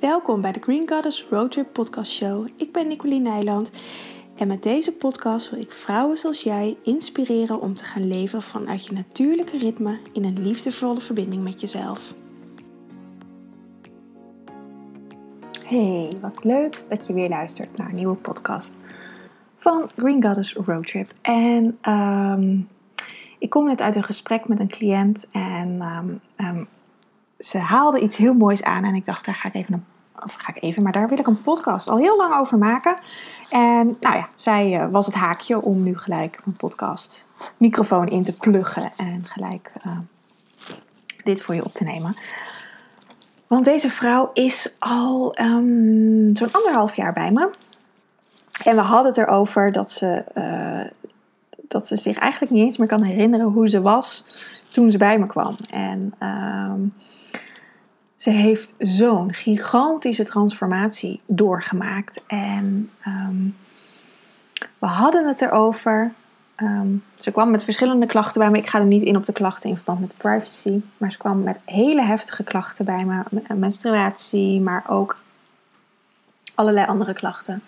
Welkom bij de Green Goddess Roadtrip Podcast Show. Ik ben Nicoline Nijland en met deze podcast wil ik vrouwen zoals jij inspireren om te gaan leven vanuit je natuurlijke ritme in een liefdevolle verbinding met jezelf. Hey, wat leuk dat je weer luistert naar een nieuwe podcast van Green Goddess Roadtrip. En ehm, ik kom net uit een gesprek met een cliënt en ehm, ehm, ze haalde iets heel moois aan en ik dacht, daar ga ik even een of ga ik even, maar daar wil ik een podcast al heel lang over maken. En nou ja, zij uh, was het haakje om nu gelijk een podcast microfoon in te pluggen en gelijk uh, dit voor je op te nemen. Want deze vrouw is al um, zo'n anderhalf jaar bij me. En we hadden het erover dat ze, uh, dat ze zich eigenlijk niet eens meer kan herinneren hoe ze was toen ze bij me kwam. En um, ze heeft zo'n gigantische transformatie doorgemaakt. En um, we hadden het erover. Um, ze kwam met verschillende klachten bij me. Ik ga er niet in op de klachten in verband met privacy. Maar ze kwam met hele heftige klachten bij me. Menstruatie, maar ook allerlei andere klachten.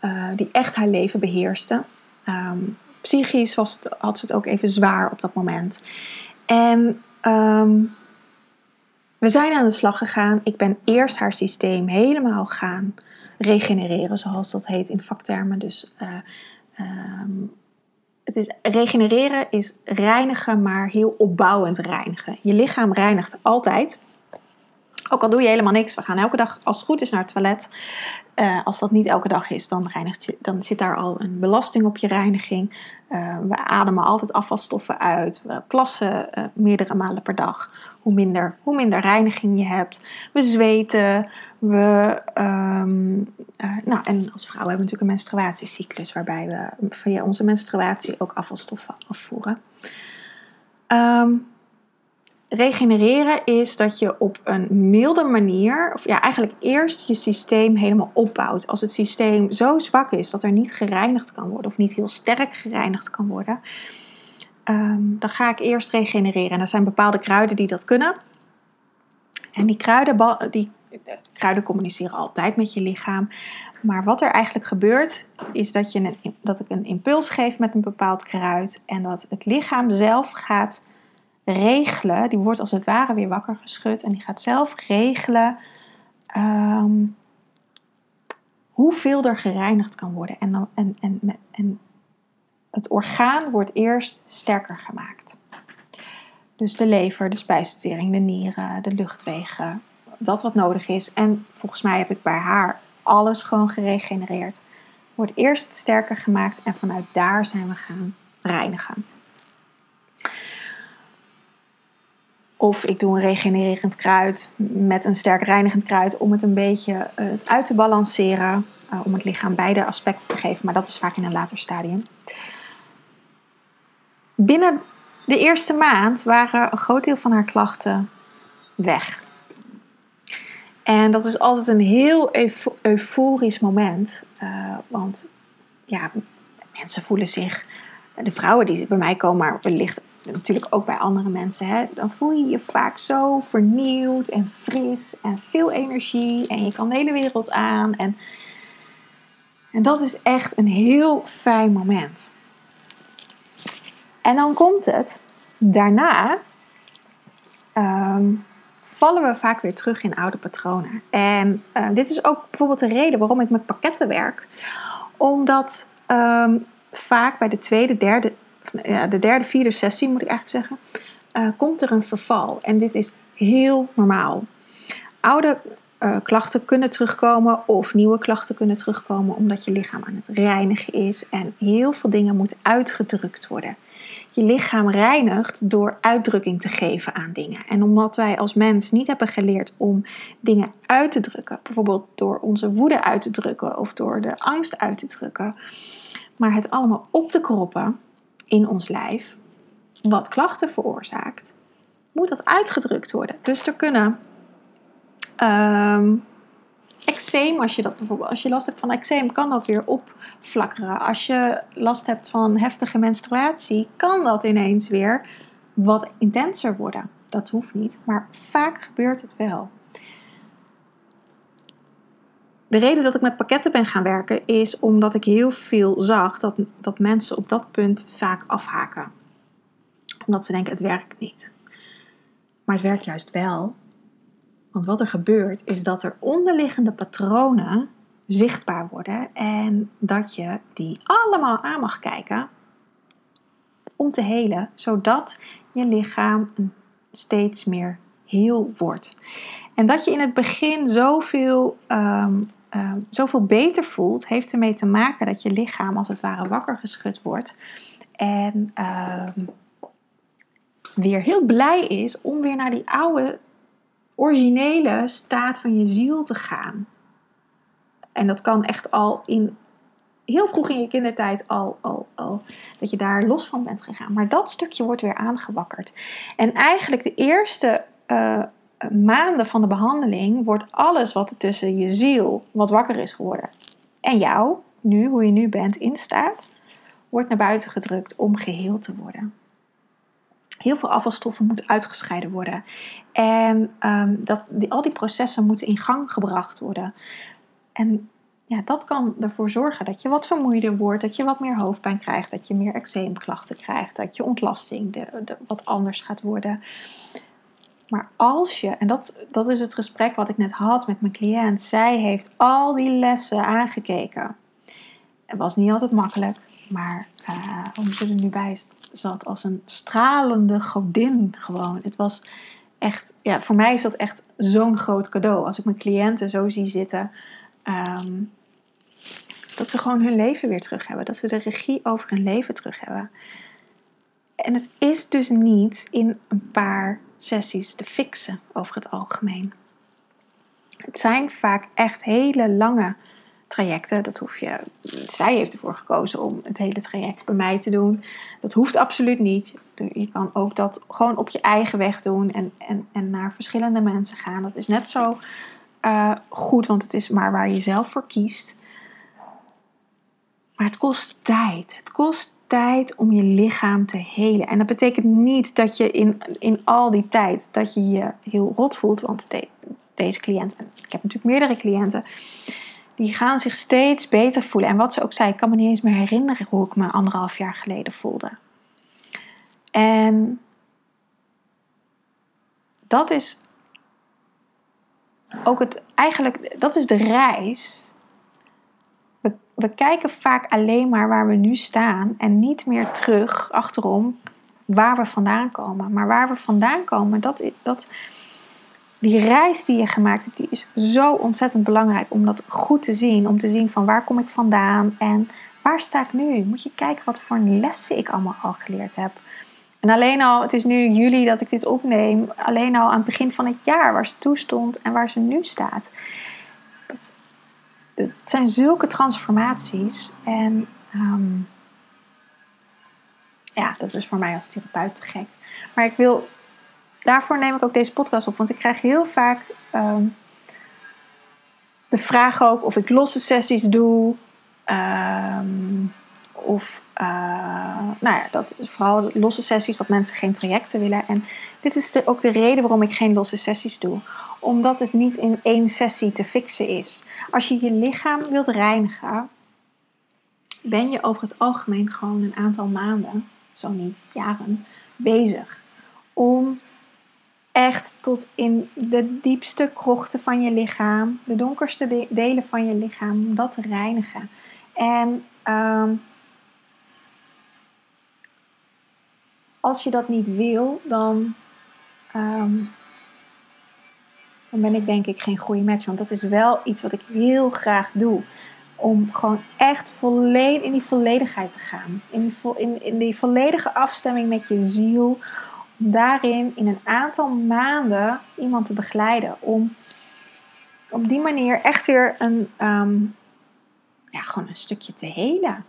Uh, die echt haar leven beheersten. Um, psychisch was het, had ze het ook even zwaar op dat moment. En we zijn aan de slag gegaan. Ik ben eerst haar systeem helemaal gaan regenereren, zoals dat heet in vaktermen. Dus uh, um, het is, regenereren is reinigen, maar heel opbouwend reinigen. Je lichaam reinigt altijd. Ook al doe je helemaal niks. We gaan elke dag, als het goed is, naar het toilet. Uh, als dat niet elke dag is, dan, reinigt je, dan zit daar al een belasting op je reiniging. Uh, we ademen altijd afvalstoffen uit. We plassen meerdere malen per dag hoe minder, hoe minder reiniging je hebt. We zweten. We, um, uh, nou, en als vrouw hebben we natuurlijk een menstruatiecyclus waarbij we via onze menstruatie ook afvalstoffen afvoeren. Um, regenereren is dat je op een milde manier, of ja, eigenlijk eerst je systeem helemaal opbouwt. Als het systeem zo zwak is dat er niet gereinigd kan worden, of niet heel sterk gereinigd kan worden, um, dan ga ik eerst regenereren. En er zijn bepaalde kruiden die dat kunnen. En die kruiden, die, kruiden communiceren altijd met je lichaam. Maar wat er eigenlijk gebeurt, is dat, je een, dat ik een impuls geef met een bepaald kruid. En dat het lichaam zelf gaat regelen. Die wordt als het ware weer wakker geschud. En die gaat zelf regelen um, hoeveel er gereinigd kan worden. En, dan, en, en, en het orgaan wordt eerst sterker gemaakt. Dus de lever, de spijsvertering, de nieren, de luchtwegen, dat wat nodig is. En volgens mij heb ik bij haar alles gewoon geregenereerd. Wordt eerst sterker gemaakt en vanuit daar zijn we gaan reinigen. Of ik doe een regenererend kruid met een sterk reinigend kruid om het een beetje uh, uit te balanceren. Uh, om het lichaam beide aspecten te geven, maar dat is vaak in een later stadium binnen de eerste maand waren een groot deel van haar klachten weg. En dat is altijd een heel euforisch moment. Uh, want ja, mensen voelen zich, de vrouwen die bij mij komen, maar wellicht natuurlijk ook bij andere mensen, hè, dan voel je je vaak zo vernieuwd en fris en veel energie en je kan de hele wereld aan. En, en dat is echt een heel fijn moment. En dan komt het, daarna um, vallen we vaak weer terug in oude patronen. En uh, dit is ook bijvoorbeeld de reden waarom ik met pakketten werk. Omdat um, vaak bij de tweede, derde, ja, de derde, vierde sessie moet ik eigenlijk zeggen, uh, komt er een verval. En dit is heel normaal. Oude uh, klachten kunnen terugkomen of nieuwe klachten kunnen terugkomen omdat je lichaam aan het reinigen is en heel veel dingen moeten uitgedrukt worden je lichaam reinigt door uitdrukking te geven aan dingen. En omdat wij als mens niet hebben geleerd om dingen uit te drukken, bijvoorbeeld door onze woede uit te drukken of door de angst uit te drukken, maar het allemaal op te kroppen in ons lijf, wat klachten veroorzaakt, moet dat uitgedrukt worden. Dus er kunnen um, eczeem, als je, dat bijvoorbeeld, als je last hebt van eczeem, kan dat weer opflakkeren. Als je last hebt van heftige menstruatie, kan dat ineens weer wat intenser worden. Dat hoeft niet, maar vaak gebeurt het wel. de reden dat ik met pakketten ben gaan werken is omdat ik heel veel zag dat, dat mensen op dat punt vaak afhaken. Omdat ze denken het werkt niet. Maar het werkt juist wel. Want wat er gebeurt is dat er onderliggende patronen zichtbaar worden en dat je die allemaal aan mag kijken om te helen, zodat je lichaam steeds meer heel wordt. En dat je in het begin zoveel, um, um, zoveel beter voelt, heeft ermee te maken dat je lichaam als het ware wakker geschud wordt. En um, weer heel blij is om weer naar die oude, originele staat van je ziel te gaan. En dat kan echt al in heel vroeg in je kindertijd al, al, al dat je daar los van bent gegaan. Maar dat stukje wordt weer aangewakkerd. En eigenlijk de eerste uh, maanden van de behandeling wordt alles wat er tussen je ziel, wat wakker is geworden, en jou, nu, hoe je nu bent, in staat, wordt naar buiten gedrukt om geheeld te worden. Heel veel afvalstoffen moeten uitgescheiden worden. En um, dat, die, al die processen moeten in gang gebracht worden. En ja, dat kan ervoor zorgen dat je wat vermoeider wordt, dat je wat meer hoofdpijn krijgt, dat je meer eczeemklachten krijgt, dat je ontlasting de, wat anders gaat worden. Maar als je, en dat, dat is het gesprek wat ik net had met mijn cliënt, zij heeft al die lessen aangekeken. Het was niet altijd makkelijk, maar uh, hoe ze er nu bij zat als een stralende godin gewoon. Het was echt, ja, voor mij is dat echt zo'n groot cadeau. Als ik mijn cliënten zo zie zitten, um, dat ze gewoon hun leven weer terug hebben. Dat ze de regie over hun leven terug hebben. En het is dus niet in een paar sessies te fixen over het algemeen. Het zijn vaak echt hele lange trajecten. Dat hoef je. Zij heeft ervoor gekozen om het hele traject bij mij te doen. Dat hoeft absoluut niet. Je kan ook dat gewoon op je eigen weg doen en, en, en naar verschillende mensen gaan. Dat is net zo uh, goed, want het is maar waar je zelf voor kiest. Maar het kost tijd. Het kost tijd om je lichaam te helen. En dat betekent niet dat je in, in al die tijd dat je je heel rot voelt. Want deze cliënt, en ik heb natuurlijk meerdere cliënten, die gaan zich steeds beter voelen. En wat ze ook zei, ik kan me niet eens meer herinneren hoe ik me anderhalf jaar geleden voelde. En dat is ook het, eigenlijk, dat is de reis we kijken vaak alleen maar waar we nu staan en niet meer terug achterom waar we vandaan komen. Maar waar we vandaan komen, dat, dat, die reis die je gemaakt hebt, die is zo ontzettend belangrijk om dat goed te zien. Om te zien van waar kom ik vandaan en waar sta ik nu? Moet je kijken wat voor lessen ik allemaal al geleerd heb. En alleen al, het is nu juli dat ik dit opneem, alleen al aan het begin van het jaar waar ze toe stond en waar ze nu staat. Dat het zijn zulke transformaties. En ehm, ja, dat is voor mij als therapeut te gek. Maar ik wil, daarvoor neem ik ook deze podcast op. Want ik krijg heel vaak ehm, de vraag ook of ik losse sessies doe. Ehm, of, uh, nou ja, dat vooral losse sessies, dat mensen geen trajecten willen. En dit is ook de reden waarom ik geen losse sessies doe omdat het niet in één sessie te fixen is. Als je je lichaam wilt reinigen, ben je over het algemeen gewoon een aantal maanden, zo niet jaren, bezig om echt tot in de diepste krochten van je lichaam, de donkerste delen van je lichaam, om dat te reinigen. En ehm, als je dat niet wil, dan ehm, dan ben ik denk ik geen goede match. Want dat is wel iets wat ik heel graag doe. Om gewoon echt volledig in die volledigheid te gaan. In in, in die volledige afstemming met je ziel. Daarin in een aantal maanden iemand te begeleiden. Om op die manier echt weer een, ehm, ja, gewoon een stukje te helen.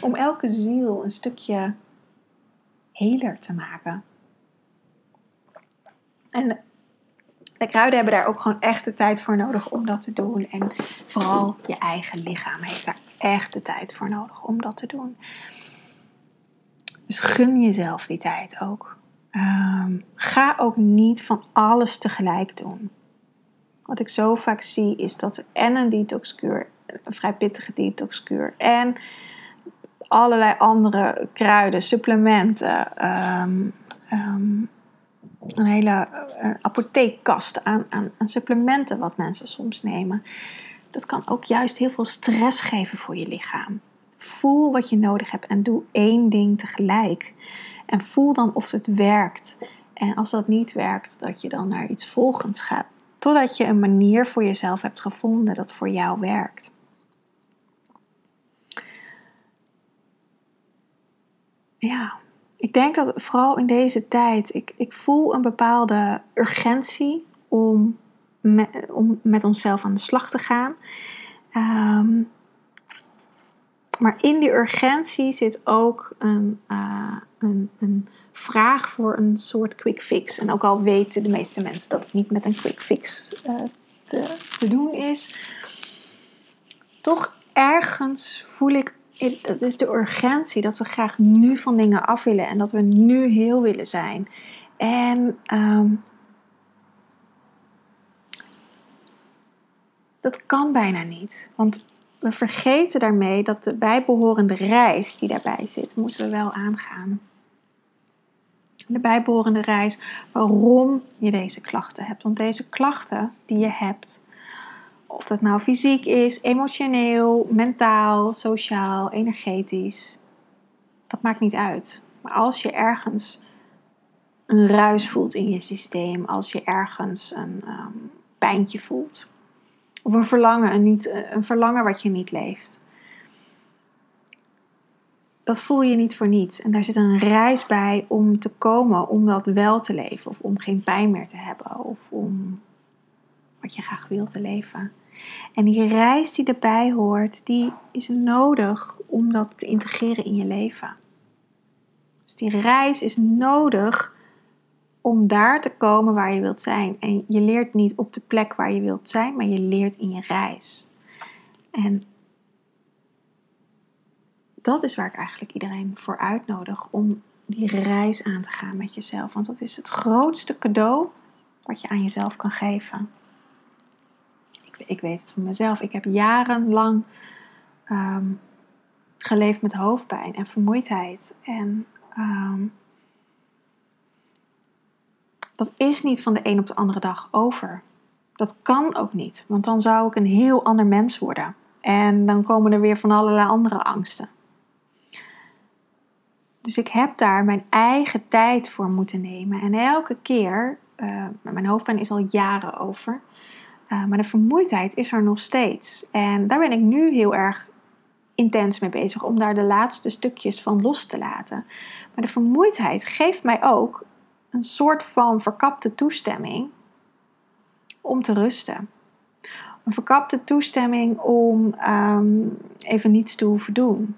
Om elke ziel een stukje heler te maken. En de kruiden hebben daar ook gewoon echt de tijd voor nodig om dat te doen. En vooral je eigen lichaam heeft daar echt de tijd voor nodig om dat te doen. Dus gun jezelf die tijd ook. Um, ga ook niet van alles tegelijk doen. wat ik zo vaak zie is dat we en een detoxkuur, een vrij pittige detoxkuur en allerlei andere kruiden, supplementen, ehm, ehm, een hele uh, apotheekkast aan, aan supplementen wat mensen soms nemen. Dat kan ook juist heel veel stress geven voor je lichaam. Voel wat je nodig hebt en doe één ding tegelijk. En voel dan of het werkt. En als dat niet werkt, dat je dan naar iets volgens gaat. Totdat je een manier voor jezelf hebt gevonden dat voor jou werkt. Ja, ik denk dat vooral in deze tijd, ik, ik voel een bepaalde urgentie om met, om met onszelf aan de slag te gaan. Um, maar in die urgentie zit ook een, uh, een, een, vraag voor een soort quick fix. En ook al weten de meeste mensen dat het niet met een quick fix uh, te, te doen is, toch ergens voel ik dat is de urgentie dat we graag nu van dingen af willen en dat we nu heel willen zijn. En um, dat kan bijna niet. Want we vergeten daarmee dat de bijbehorende reis die daarbij zit, moeten we wel aangaan. De bijbehorende reis waarom je deze klachten hebt. Want deze klachten die je hebt, of dat nou fysiek is, emotioneel, mentaal, sociaal, energetisch, dat maakt niet uit. Maar als je ergens een ruis voelt in je systeem, als je ergens een um, pijntje voelt, of een verlangen, een, niet, een verlangen wat je niet leeft. Dat voel je niet voor niets. En daar zit een reis bij om te komen om dat wel te leven. Of om geen pijn meer te hebben. Of om wat je graag wil te leven. En die reis die erbij hoort, die is nodig om dat te integreren in je leven. Dus die reis is nodig om daar te komen waar je wilt zijn. En je leert niet op de plek waar je wilt zijn, maar je leert in je reis. En dat is waar ik eigenlijk iedereen voor uitnodig om die reis aan te gaan met jezelf. Want dat is het grootste cadeau wat je aan jezelf kan geven. Ik, ik weet het van mezelf. Ik heb jarenlang ehm, geleefd met hoofdpijn en vermoeidheid. En ehm, dat is niet van de een op de andere dag over. Dat kan ook niet, want dan zou ik een heel ander mens worden. En dan komen er weer van allerlei andere angsten. Dus ik heb daar mijn eigen tijd voor moeten nemen. En elke keer, uh, mijn hoofdpijn is al jaren over, uh, maar de vermoeidheid is er nog steeds. En daar ben ik nu heel erg intens mee bezig om daar de laatste stukjes van los te laten. Maar de vermoeidheid geeft mij ook een soort van verkapte toestemming om te rusten. Een verkapte toestemming om um, even niets te hoeven doen.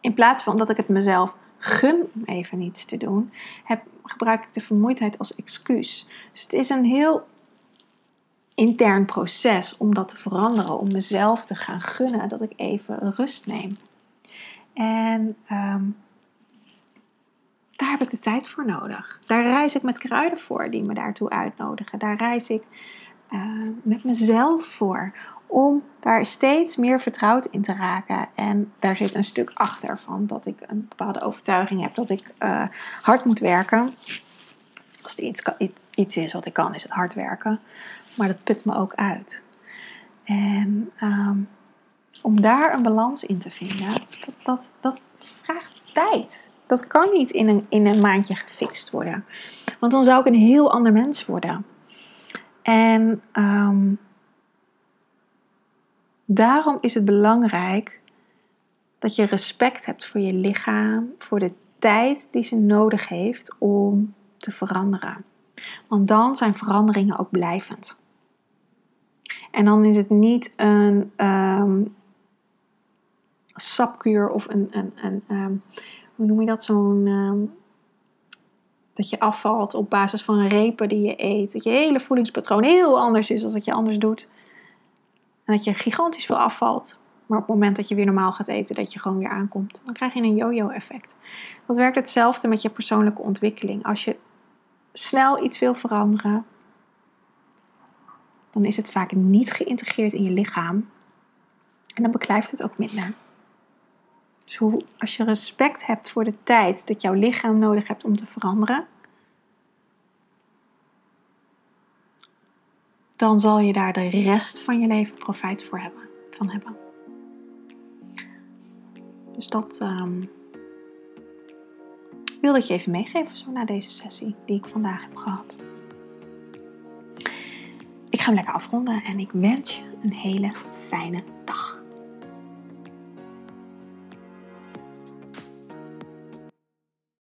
In plaats van dat ik het mezelf gun om even niets te doen, heb, gebruik ik de vermoeidheid als excuus. Dus het is een heel intern proces om dat te veranderen, om mezelf te gaan gunnen dat ik even rust neem. En um, daar heb ik de tijd voor nodig. Daar reis ik met kruiden voor die me daartoe uitnodigen. Daar reis ik uh, met mezelf voor om daar steeds meer vertrouwd in te raken. En daar zit een stuk achter van dat ik een bepaalde overtuiging heb dat ik uh, hard moet werken. Als er iets, iets is wat ik kan, is het hard werken. Maar dat put me ook uit. En um, om daar een balans in te vinden, dat, dat vraagt tijd. Dat kan niet in een, in een maandje gefixt worden. Want dan zou ik een heel ander mens worden. En um, daarom is het belangrijk dat je respect hebt voor je lichaam, voor de tijd die ze nodig heeft om te veranderen. Want dan zijn veranderingen ook blijvend. En dan is het niet een um, sapkuur of een, een, um, hoe noem je dat, zo'n, ehm, dat je afvalt op basis van repen die je eet. Dat je hele voedingspatroon heel anders is dan dat je anders doet. En dat je gigantisch veel afvalt. Maar op het moment dat je weer normaal gaat eten, dat je gewoon weer aankomt. Dan krijg je een yo-yo effect. Dat werkt hetzelfde met je persoonlijke ontwikkeling. Als je snel iets wil veranderen, dan is het vaak niet geïntegreerd in je lichaam. En dan beklijft het ook minder. Dus als je respect hebt voor de tijd dat jouw lichaam nodig hebt om te veranderen, dan zal je daar de rest van je leven profijt voor hebben, van hebben. Dus dat um, wilde ik je even meegeven zo na deze sessie die ik vandaag heb gehad. Ik ga hem lekker afronden en ik wens je een hele fijne